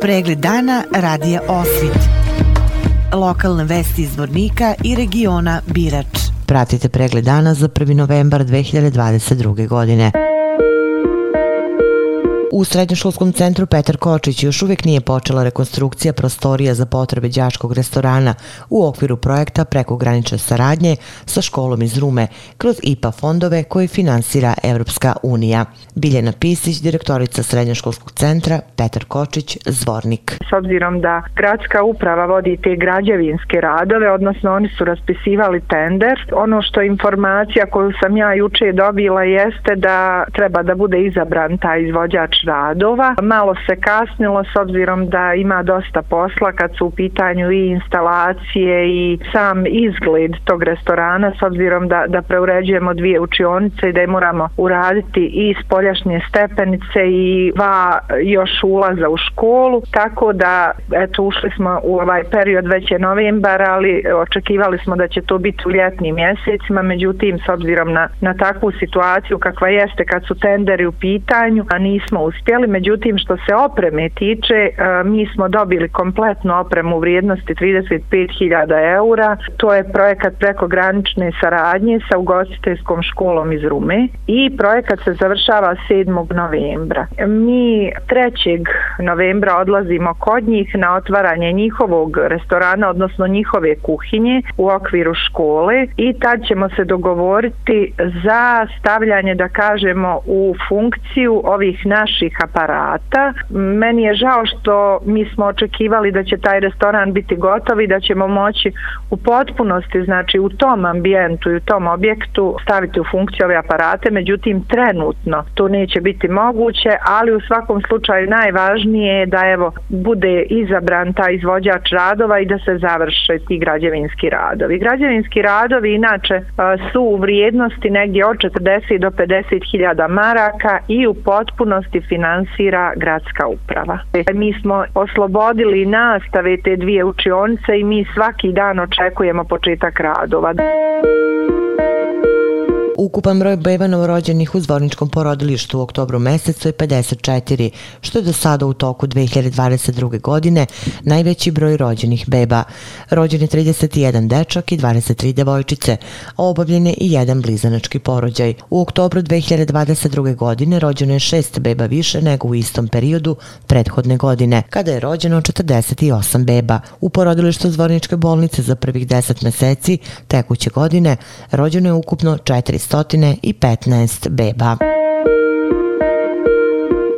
Pregled dana radija Osvit. Lokalne vesti iz Vornika i regiona Birač. Pratite pregled dana za 1. novembar 2022. godine. U Srednjoškolskom centru Petar Kočić još uvijek nije počela rekonstrukcija prostorija za potrebe đačkog restorana u okviru projekta preko granične saradnje sa školom iz Rume kroz IPA fondove koje finansira Evropska unija. Biljana Pisić, direktorica Srednjoškolskog centra Petar Kočić, Zvornik. S obzirom da gradska uprava vodi te građevinske radove, odnosno oni su raspisivali tender, ono što informacija koju sam ja juče dobila jeste da treba da bude izabran taj izvođač radova. Malo se kasnilo s obzirom da ima dosta posla kad su u pitanju i instalacije i sam izgled tog restorana s obzirom da, da preuređujemo dvije učionice i da je moramo uraditi i spoljašnje stepenice i dva još ulaza u školu. Tako da eto ušli smo u ovaj period već je novembar ali očekivali smo da će to biti u ljetnim mjesecima međutim s obzirom na, na takvu situaciju kakva jeste kad su tenderi u pitanju a nismo uspjeli, međutim što se opreme tiče, e, mi smo dobili kompletnu opremu u vrijednosti 35.000 eura. To je projekat preko granične saradnje sa ugostiteljskom školom iz Rume i projekat se završava 7. novembra. Mi 3. novembra odlazimo kod njih na otvaranje njihovog restorana, odnosno njihove kuhinje u okviru škole i tad ćemo se dogovoriti za stavljanje, da kažemo, u funkciju ovih naših aparata. Meni je žao što mi smo očekivali da će taj restoran biti gotov i da ćemo moći u potpunosti, znači u tom ambijentu i u tom objektu staviti u funkciju ove aparate, međutim trenutno to neće biti moguće, ali u svakom slučaju najvažnije je da evo bude izabran taj izvođač radova i da se završe ti građevinski radovi. Građevinski radovi inače e, su u vrijednosti negdje od 40 do 50 hiljada maraka i u potpunosti finansira gradska uprava. E, mi smo oslobodili nastave te dvije učionice i mi svaki dan očekujemo početak radova. Ukupan broj beba novorođenih u zvorničkom porodilištu u oktobru mesecu je 54, što je do sada u toku 2022. godine najveći broj rođenih beba. Rođen je 31 dečak i 23 devojčice, a obavljen je i jedan blizanački porođaj. U oktobru 2022. godine rođeno je šest beba više nego u istom periodu prethodne godine, kada je rođeno 48 beba. U porodilištu zvorničke bolnice za prvih 10 meseci tekuće godine rođeno je ukupno 400 215 beba.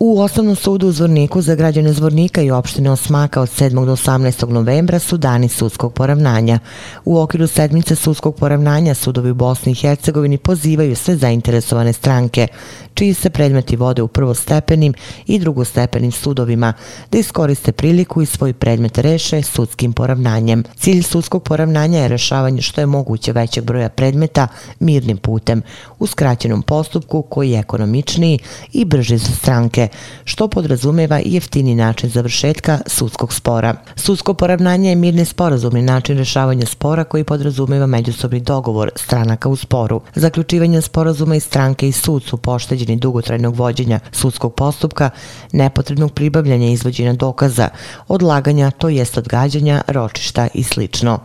U Osnovnom sudu u Zvorniku za građane Zvornika i opštine Osmaka od 7. do 18. novembra su dani sudskog poravnanja. U okviru sedmice sudskog poravnanja sudovi u Bosni i Hercegovini pozivaju sve zainteresovane stranke, čiji se predmeti vode u prvostepenim i drugostepenim sudovima, da iskoriste priliku i svoj predmet reše sudskim poravnanjem. Cilj sudskog poravnanja je rešavanje što je moguće većeg broja predmeta mirnim putem, u skraćenom postupku koji je ekonomičniji i brži za stranke, što podrazumeva i jeftini način završetka sudskog spora. Sudsko poravnanje je mirni sporazumni način rešavanja spora koji podrazumeva međusobni dogovor stranaka u sporu. Zaključivanje sporazuma i stranke i sud su pošteđeni dugotrajnog vođenja sudskog postupka, nepotrebnog pribavljanja izvođenja dokaza, odlaganja, to jest odgađanja, ročišta i sl.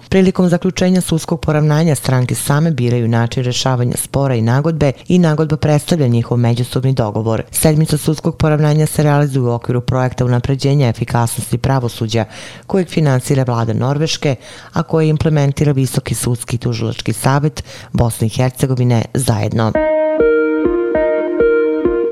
Prilikom zaključenja sudskog poravnanja stranke same biraju način rešavanja spora i nagodbe i nagodba predstavlja njihov međusobni dogovor. Sedmica sudskog poravnanja se realizuje u okviru projekta unapređenja efikasnosti pravosuđa kojeg finansira vlada Norveške, a koje implementira Visoki sudski tužilački savjet Bosne i Hercegovine zajedno.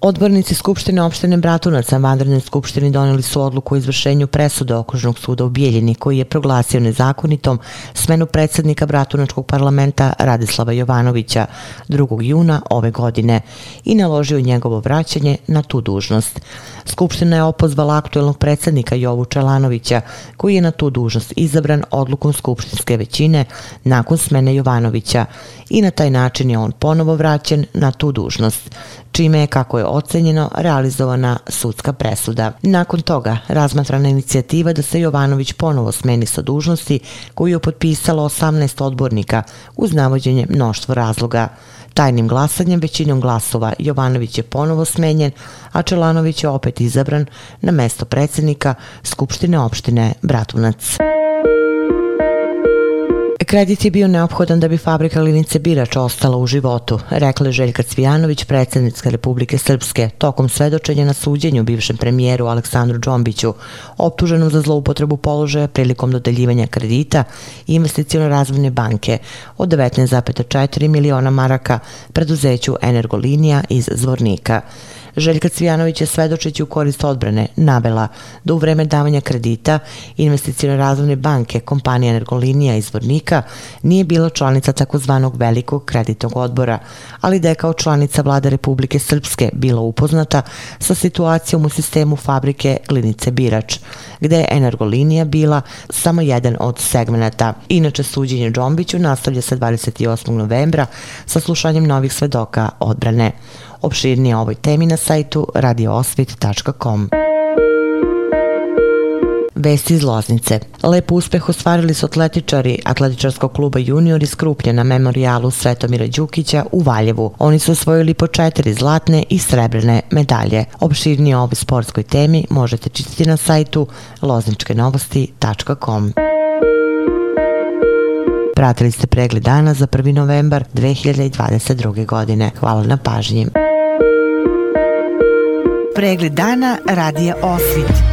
Odbornici Skupštine opštine Bratunac na skupštini doneli su odluku o izvršenju presude okružnog suda u Bijeljini koji je proglasio nezakonitom smenu predsjednika Bratunačkog parlamenta Radislava Jovanovića 2. juna ove godine i naložio njegovo vraćanje na tu dužnost. Skupština je opozvala aktuelnog predsjednika Jovu Čelanovića koji je na tu dužnost izabran odlukom skupštinske većine nakon smene Jovanovića i na taj način je on ponovo vraćen na tu dužnost čime je, kako je ocenjeno, realizovana sudska presuda. Nakon toga, razmatrana inicijativa da se Jovanović ponovo smeni sa dužnosti koju je potpisalo 18 odbornika uz navođenje mnoštvo razloga. Tajnim glasanjem većinom glasova Jovanović je ponovo smenjen, a Čelanović je opet izabran na mesto predsjednika Skupštine opštine Bratunac. Kredit je bio neophodan da bi fabrika Linice Birač ostala u životu, rekla je Željka Cvijanović, predsjednica Republike Srpske, tokom svedočenja na suđenju bivšem premijeru Aleksandru Đombiću, optuženu za zloupotrebu položaja prilikom dodeljivanja kredita i investicijalno razvojne banke od 19,4 miliona maraka preduzeću Energolinija iz Zvornika. Željka Cvijanović je svedočeći u korist odbrane navela da u vreme davanja kredita investicijne razvojne banke kompanija Energolinija iz Vornika nije bila članica takozvanog velikog kreditnog odbora, ali da je kao članica vlade Republike Srpske bila upoznata sa situacijom u sistemu fabrike Glinice Birač, gde je Energolinija bila samo jedan od segmenta. Inače, suđenje Džombiću nastavlja se 28. novembra sa slušanjem novih svedoka odbrane. Opširnije o ovoj temi na sajtu radioosvit.com. Vesti iz Loznice. Lep uspeh ostvarili su atletičari atletičarskog kluba Junior iz Kruplje na memorialu Svetomira Đukića u Valjevu. Oni su osvojili po četiri zlatne i srebrne medalje. Opširnije o ovoj sportskoj temi možete čitati na sajtu lozničkenovosti.com. Pratili ste pregled dana za 1. novembar 2022. godine. Hvala na pažnji. Pregled dana radija Osvit.